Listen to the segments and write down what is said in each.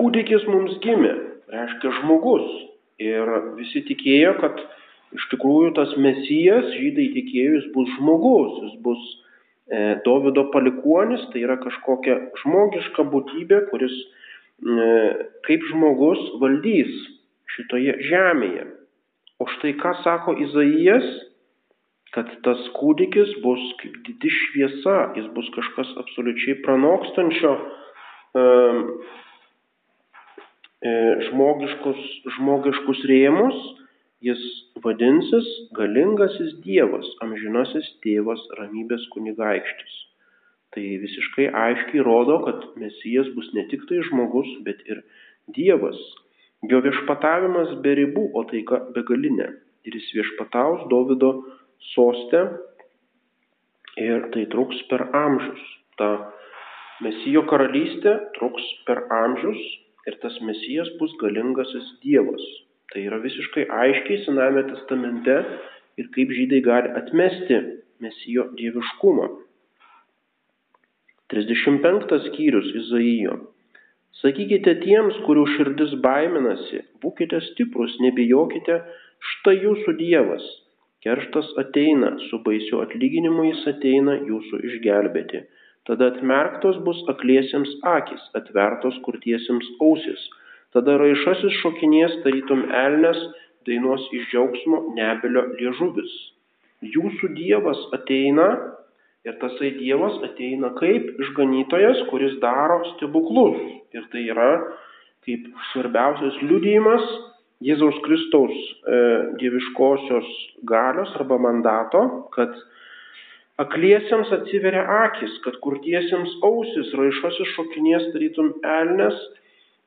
kūdikis mums gimė, reiškia žmogus. Ir visi tikėjo, kad iš tikrųjų tas mesijas, žydai tikėjo, jis bus žmogus, jis bus e, Davido palikuonis, tai yra kažkokia žmogiška būtybė, kuris e, kaip žmogus valdys šitoje žemėje. O štai ką sako Izaijas, kad tas kūdikis bus kaip didi šviesa, jis bus kažkas absoliučiai pranokstančio e, žmogiškus, žmogiškus rėmus, jis vadinsis galingasis Dievas, amžinasis tėvas, ramybės kunigaikštis. Tai visiškai aiškiai rodo, kad Mesijas bus ne tik tai žmogus, bet ir Dievas. Jo viešpatavimas be ribų, o taika begalinė. Ir jis viešpataus Davido soste ir tai truks per amžius. Ta Mesijo karalystė truks per amžius ir tas Mesijas bus galingasis Dievas. Tai yra visiškai aiškiai Sename testamente ir kaip žydai gali atmesti Mesijo dieviškumą. 35 skyrius Izaijo. Sakykite tiems, kurių širdis baiminasi, būkite stiprus, nebijokite, štai jūsų Dievas. Kerštas ateina, su baisiu atlyginimu jis ateina jūsų išgelbėti. Tada atmerktos bus akliesiems akis, atvertos kurtiesiems ausis. Tada raišasis šokinės tarytum elnes, dainuos iš džiaugsmo nebelio liežuvis. Jūsų Dievas ateina Ir tasai Dievas ateina kaip išganytojas, kuris daro stebuklus. Ir tai yra kaip svarbiausias liudijimas Jėzaus Kristaus e, dieviškosios galios arba mandato, kad akliesiems atsiveria akis, kad kurtiesiems ausis, raišosis šokinės tarytum elnes,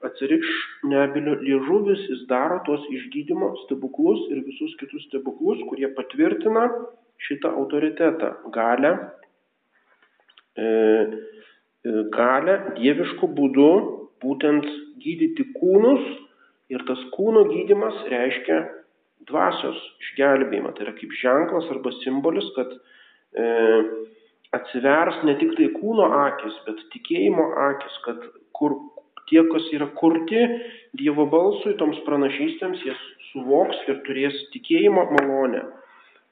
atsirikš nebilio liežuvis, jis daro tuos išgydymo stebuklus ir visus kitus stebuklus, kurie patvirtina šitą autoritetą, galę E, e, galę dievišku būdu būtent gydyti kūnus ir tas kūno gydimas reiškia dvasios išgelbėjimą. Tai yra kaip ženklas arba simbolis, kad e, atsivers ne tik tai kūno akis, bet tikėjimo akis, kad kur tie, kas yra kurti Dievo balsui, toms pranašystėms, jie suvoks ir turės tikėjimo malonę.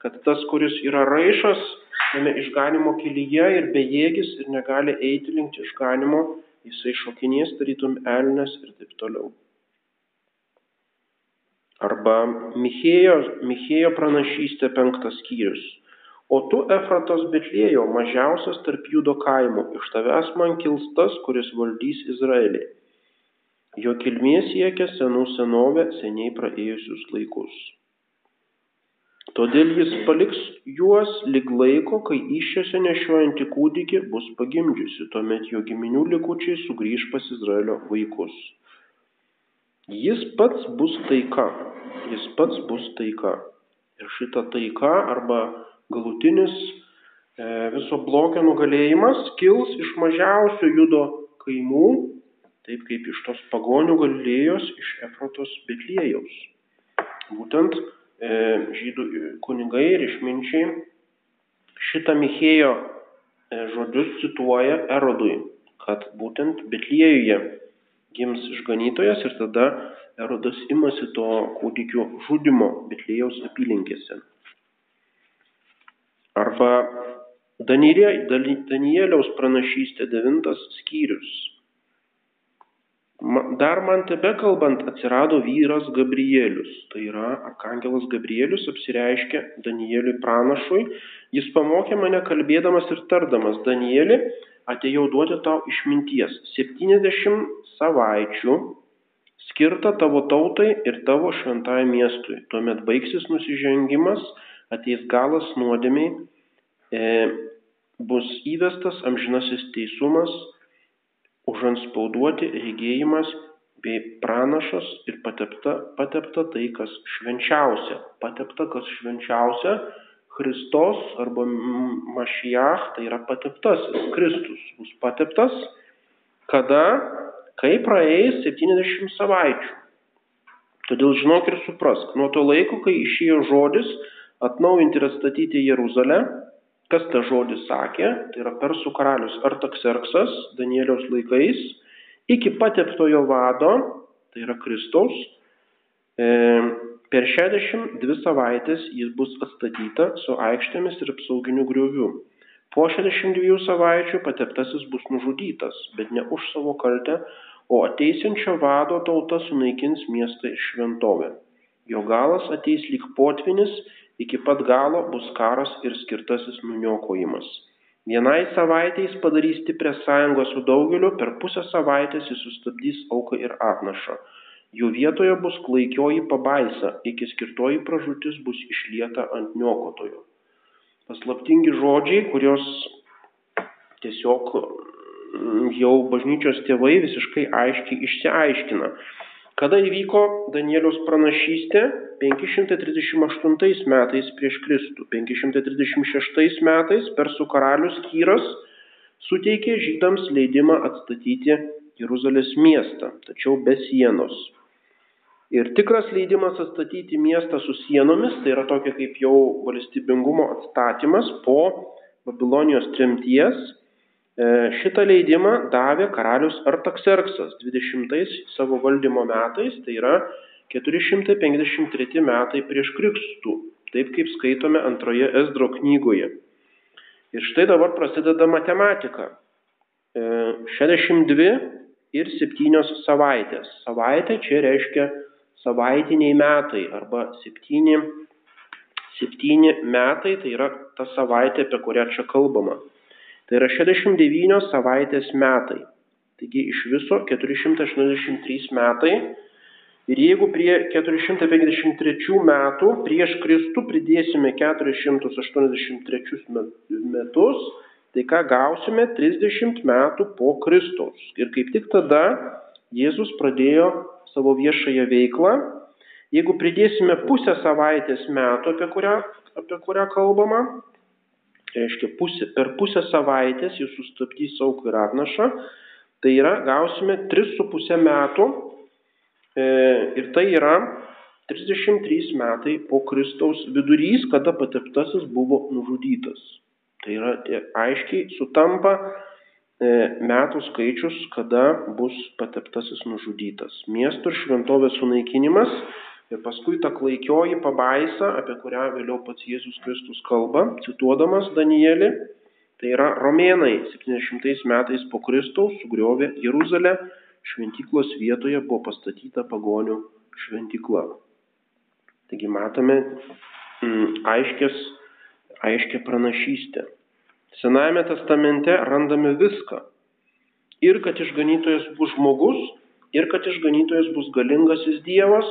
Kad tas, kuris yra raišas, tame išganimo kelyje ir bejėgis ir negali eiti link išganimo, jisai šokinės tarytum elnes ir taip toliau. Arba Michėjo, Michėjo pranašystė penktas skyrius. O tu, Efratos Betlėjo, mažiausias tarp judo kaimų, iš tavęs man kils tas, kuris valdys Izraelį. Jo kilmės siekia senų senovę, seniai praėjusius laikus. Todėl jis paliks juos lig laiko, kai iššiose nešiojantį kūdikį bus pagimdžiusi, tuomet jo giminių likučiai sugrįž pas Izraelio vaikus. Jis pats bus taika, jis pats bus taika. Ir šita taika arba galutinis e, viso blogio nugalėjimas kils iš mažiausio judo kaimų, taip kaip iš tos pagonių galėjos iš Efrotos Betlėjaus. Būtent E, žydų kunigai ir išminčiai šitą Michėjo e, žodžius cituoja Erodui, kad būtent Betliejuje gims išganytojas ir tada Erodas imasi to kūdikio žudimo Betlėjaus apylinkėse. Arba Danieliaus pranašystė devintas skyrius. Dar man tebe kalbant atsirado vyras Gabrielius, tai yra arkangelas Gabrielius apsireiškė Danieliui pranašui, jis pamokė mane kalbėdamas ir tardamas, Danieli, atėjau duoti tau išminties, 70 savaičių skirta tavo tautai ir tavo šventai miestui, tuomet baigsis nusižengimas, ateis galas nuodėmiai, bus įvestas amžinasis teisumas, užantspauduoti regėjimas bei pranašas ir patepta, patepta tai, kas švenčiausia. Patepta, kas švenčiausia, Kristos arba Mašiach, tai yra pateptasis, Kristus bus pateptas, kada, kai praeis 70 savaičių. Todėl žinok ir suprask, nuo to laiko, kai išėjo žodis atnaujinti ir atstatyti Jeruzalę, Kas tą žodį sakė? Tai yra persų karalius Artakserksas Danieliaus laikais iki pateptojo vado, tai yra Kristaus, e, per 62 savaitės jis bus atstatyta su aikštėmis ir apsauginiu grioviu. Po 62 savaičių pateptasis bus nužudytas, bet ne už savo kaltę, o ateisiančio vado tauta sunaikins miestą ir šventovę. Jo galas ateis lyg potvinis, iki pat galo bus karas ir skirtasis nuniokojimas. Vienai savaitė jis padarys stiprią sąjungą su daugeliu, per pusę savaitės jis sustabdys auką ir atnašą. Jų vietoje bus klaikioji pabaisa, iki skirtoji pražūtis bus išlieta ant niokotojo. Paslaptingi žodžiai, kurios tiesiog jau bažnyčios tėvai visiškai aiškiai išsiaiškina. Kada įvyko Danieliaus pranašystė? 538 metais prieš Kristų. 536 metais persų karalius Kyras suteikė žydams leidimą atstatyti Jeruzalės miestą, tačiau be sienos. Ir tikras leidimas atstatyti miestą su sienomis, tai yra tokia kaip jau valstybingumo atstatymas po Babilonijos tremties, šitą leidimą davė karalius Artakserksas 20 savo valdymo metais, tai yra 453 metai prieš Kristų, taip kaip skaitome antroje Esdro knygoje. Ir štai dabar prasideda matematika. 62 e, ir 7 savaitės. Savaitė čia reiškia savaitiniai metai arba septyni, septyni metai, tai yra ta savaitė, apie kurią čia kalbama. Tai yra 69 savaitės metai. Taigi iš viso 483 metai. Ir jeigu prie 453 metų prieš Kristų pridėsime 483 metus, tai ką gausime 30 metų po Kristaus. Ir kaip tik tada Jėzus pradėjo savo viešąją veiklą. Jeigu pridėsime pusę savaitės metų, apie kurią, apie kurią kalbama, reiškia pusė, per pusę savaitės jis sustabdys auką ir atnašą, tai yra gausime 3,5 metų e, ir tai yra 33 metai po Kristaus vidurys, kada pateptasis buvo nužudytas. Tai yra aiškiai sutampa E, metų skaičius, kada bus pateptasis nužudytas. Miestų ir šventovės sunaikinimas ir paskui ta klaikioji pabaisa, apie kurią vėliau pats Jėzus Kristus kalba, cituodamas Danielį, tai yra romėnai 70 metais po Kristaus sugriovė Jeruzalę, šventyklos vietoje buvo pastatyta pagonių šventykla. Taigi matome mm, aiškės, aiškę pranašystę. Senajame testamente randame viską. Ir kad išganytojas bus žmogus, ir kad išganytojas bus galingasis Dievas,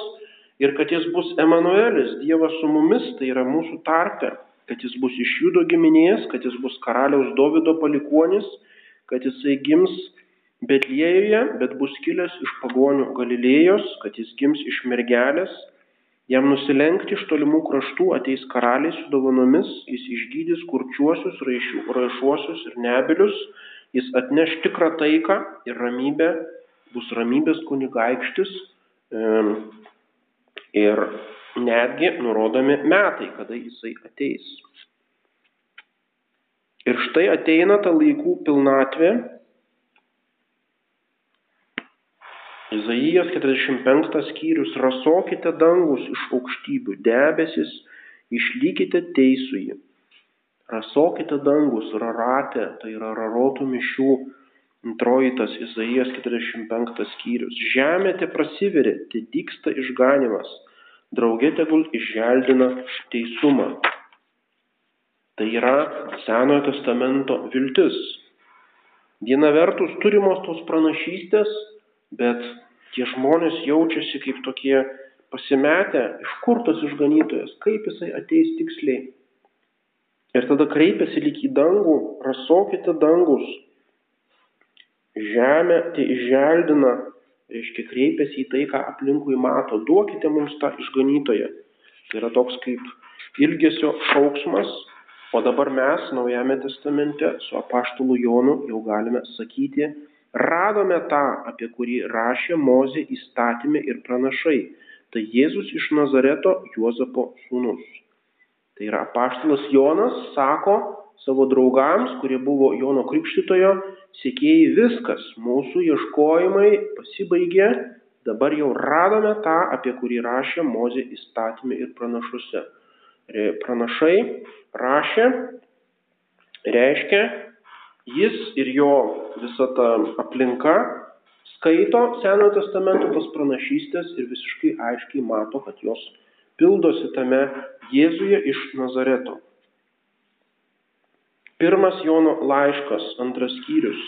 ir kad jis bus Emanuelis, Dievas su mumis, tai yra mūsų tarpe, kad jis bus iš judo giminės, kad jis bus karaliaus Davido palikuonis, kad jisai gims Betlėjuje, bet bus kilęs iš pagonių Galilėjos, kad jis gims iš mergelės, Jam nusilenkti iš tolimų kraštų ateis karaliai su dovanomis, jis išgydys kurčiuosius, raišuosius ir nebilius, jis atneš tikrą taiką ir ramybę, bus ramybės kunigaikštis ir netgi nurodomi metai, kada jisai ateis. Ir štai ateina ta laikų pilnatvė, Izaijas 45 skyrius, rasokite dangus iš aukštybių, debesis, išlykite teisųjį. Rasokite dangus, rarate, tai yra rarotų mišių, antrojitas Izaijas 45 skyrius. Žemė te prasiveria, te dyksta išganimas, draugė tegul išželdina teisumą. Tai yra Senojo testamento viltis. Viena vertus turimos tos pranašystės, bet tie žmonės jaučiasi kaip tokie pasimetę, iš kur tas išganytojas, kaip jisai ateis tiksliai. Ir tada kreipiasi lyg į dangų, rasokite dangus. Žemė tai išželdina, reiškia kreipiasi į tai, ką aplinkui mato, duokite mums tą išganytoją. Tai yra toks kaip ilgesio šauksmas, o dabar mes Naujame testamente su apaštalu Jonu jau galime sakyti, radome tą, apie kurį rašė Mozė įstatymė ir pranašai. Tai Jėzus iš Nazareto Juozapo sūnus. Tai yra apaštalas Jonas sako savo draugams, kurie buvo Jono Krikštitojo sėkėjai, viskas, mūsų ieškojimai pasibaigė, dabar jau radome tą, apie kurį rašė Mozė įstatymė ir pranašuose. Pranašai rašė, reiškia, jis ir jo visa ta aplinka skaito Senojo testamento tas pranašystės ir visiškai aiškiai mato, kad jos pildosi tame Jėzuje iš Nazareto. Pirmas Jono laiškas, antras skyrius.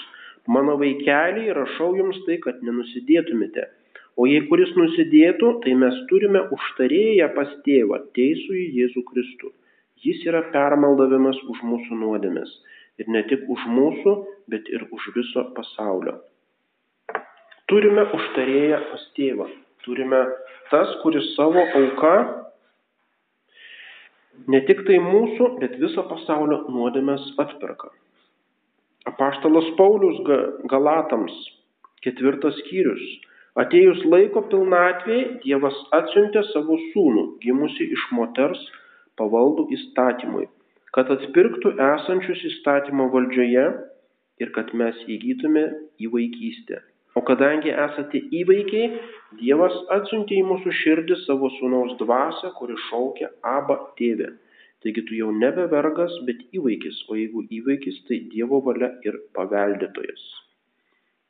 Mano vaikeliai, rašau jums tai, kad nenusidėtumėte. O jei kuris nusidėtų, tai mes turime užtarėję pas tėvą, teisų į Jėzų Kristų. Jis yra permaldavimas už mūsų nuodėmės. Ir ne tik už mūsų, bet ir už viso pasaulio. Turime užtarėję pas tėvą. Turime tas, kuris savo auka ne tik tai mūsų, bet viso pasaulio nuodėmės atperka. Apaštalas Paulius Galatams, ketvirtas skyrius. Atėjus laiko pilnatvėje, Dievas atsiuntė savo sūnų, gimusi iš moters, pavaldų įstatymui, kad atpirktų esančius įstatymo valdžioje ir kad mes įgytume į vaikystę. O kadangi esate įvaikiai, Dievas atsiuntė į mūsų širdį savo sūnaus dvasę, kuri šaukia Aba tėvė. Taigi tu jau nebe vergas, bet įvaikis, o jeigu įvaikis, tai Dievo valia ir paveldėtojas.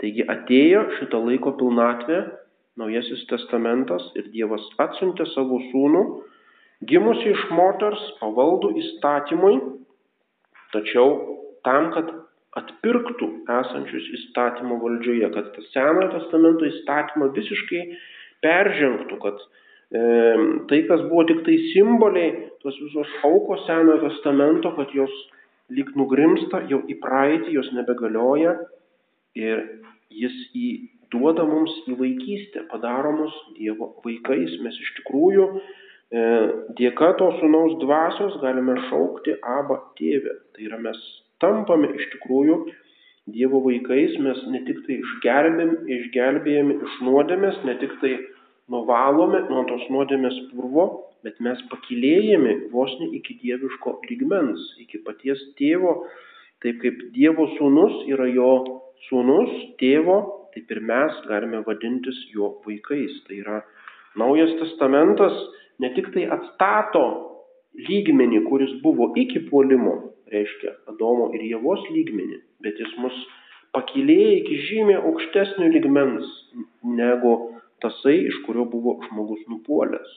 Taigi atėjo šito laiko pilnatvė, Naujasis testamentas ir Dievas atsiuntė savo sūnų, gimusi iš moters pavaldų įstatymui, tačiau tam, kad atpirktų esančius įstatymo valdžioje, kad tas Senojo testamento įstatymą visiškai peržengtų, kad e, tai, kas buvo tik tai simboliai, tos visos aukos Senojo testamento, kad jos lyg nugrimsta jau į praeitį, jos nebegalioja ir jis įduoda mums į vaikystę, padaro mus Dievo vaikais. Mes iš tikrųjų e, dėka to sunaus dvasios galime šaukti abą tėvę. Tai yra mes tampame iš tikrųjų Dievo vaikais, mes ne tik tai išgelbėjami iš nuodėmės, ne tik tai nuvalome nuo tos nuodėmės purvo, bet mes pakilėjami vos ne iki dieviško lygmens, iki paties tėvo, taip kaip Dievo sūnus yra jo sūnus, tėvo, taip ir mes galime vadintis jo vaikais. Tai yra Naujas testamentas ne tik tai atstato lygmenį, kuris buvo iki puolimo, reiškia Adomo ir Jėvos lygmenį, bet jis mus pakilėja iki žymiai aukštesnio lygmens negu tasai, iš kurio buvo žmogus nupuolęs.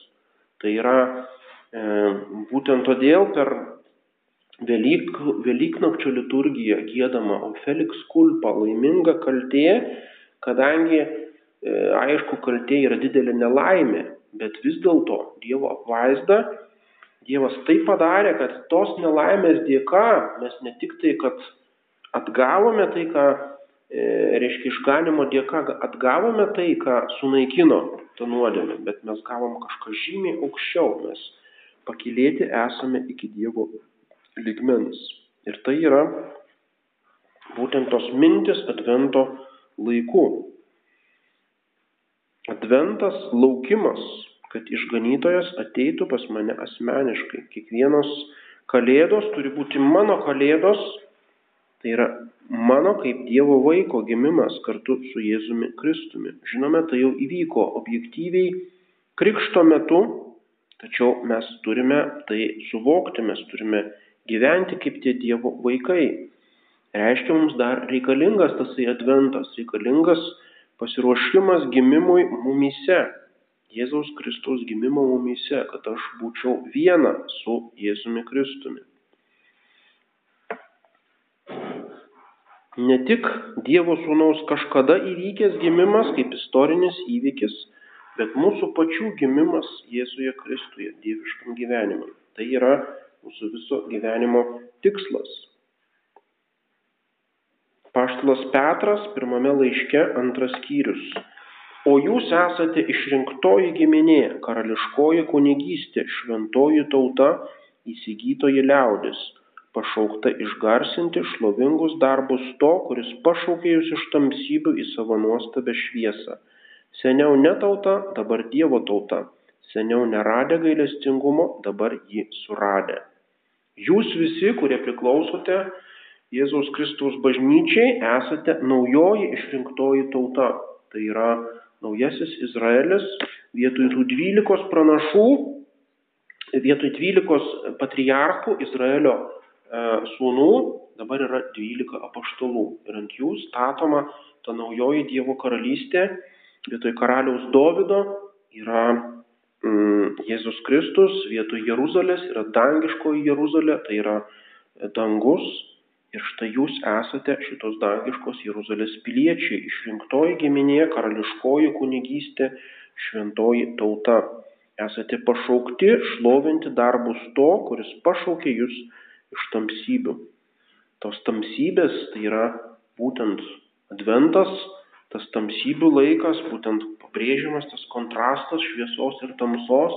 Tai yra e, būtent todėl per Velyk, Velyknakčio liturgiją gėdama Ofelix kulpa laiminga kaltė, kadangi e, aišku, kaltė yra didelė nelaimė, bet vis dėlto Dievo apvaizda Dievas tai padarė, kad tos nelaimės dėka mes ne tik tai, kad atgavome tai, ką, e, reiškia, išganimo dėka atgavome tai, ką sunaikino tą nuodėmę, bet mes gavom kažką žymiai aukščiau, mes pakilėti esame iki Dievo ligmens. Ir tai yra būtent tos mintis Advento laikų. Adventas laukimas kad išganytojas ateitų pas mane asmeniškai. Kiekvienos kalėdos turi būti mano kalėdos, tai yra mano kaip Dievo vaiko gimimas kartu su Jėzumi Kristumi. Žinome, tai jau įvyko objektyviai krikšto metu, tačiau mes turime tai suvokti, mes turime gyventi kaip tie Dievo vaikai. Reiškia, mums dar reikalingas tasai adventas, reikalingas pasiruošimas gimimui mumyse. Jėzaus Kristaus gimimo mumyse, kad aš būčiau viena su Jėzumi Kristumi. Ne tik Dievo sūnaus kažkada įvykęs gimimas kaip istorinis įvykis, bet mūsų pačių gimimas Jėzuje Kristuje, dieviškam gyvenimui. Tai yra mūsų viso gyvenimo tikslas. Paštalas Petras pirmame laiške antras skyrius o jūs esate išrinktoji giminė, karališkoji kunigystė, šventoji tauta, įsigytoji liaudis, pašaukta išgarsinti šlovingus darbus to, kuris pašaukė jūs iš tamsybių į savo nuostabę šviesą. Seniau ne tauta, dabar Dievo tauta. Seniau neradę gailestingumo, dabar jį suradę. Jūs visi, kurie priklausote Jėzaus Kristaus bažnyčiai, esate naujoji išrinktoji tauta. Tai yra naujasis Izraelis vietoj tų dvylikos pranašų, vietoj dvylikos patriarchų Izraelio e, sūnų, dabar yra dvylika apaštalų. Ir ant jų statoma ta naujoji Dievo karalystė, vietoj karaliaus Dovido yra mm, Jėzus Kristus, vietoj Jeruzalės yra dangiškoji Jeruzalė, tai yra dangus, Ir štai jūs esate šitos dangiškos Jeruzalės piliečiai, išrinktoji giminė, karališkoji kunigystė, šventoji tauta. Esate pašaukti šlovinti darbus to, kuris pašaukė jūs iš tamsybių. Tos tamsybės tai yra būtent adventas, tas tamsybių laikas, būtent pabrėžiamas tas kontrastas šviesos ir tamsos,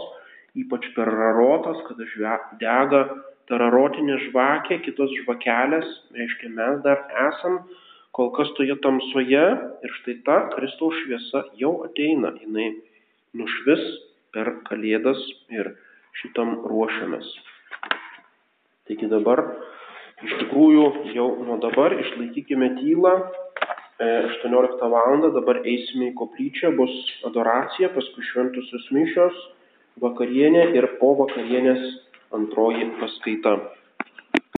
ypač per rarotas, kada dega tararotinė žvakė, kitos žvakelės, reiškia mes dar esam kol kas toje tamsoje ir štai ta Kristaus šviesa jau ateina, jinai nušvis per kalėdas ir šitam ruošiamės. Taigi dabar, iš tikrųjų, jau nuo dabar išlaikykime tylą. 18 e, val. dabar eisime į koplyčią, bus adoracija, paskui šventusios mišios, vakarienė ir po vakarienės antroji paskaita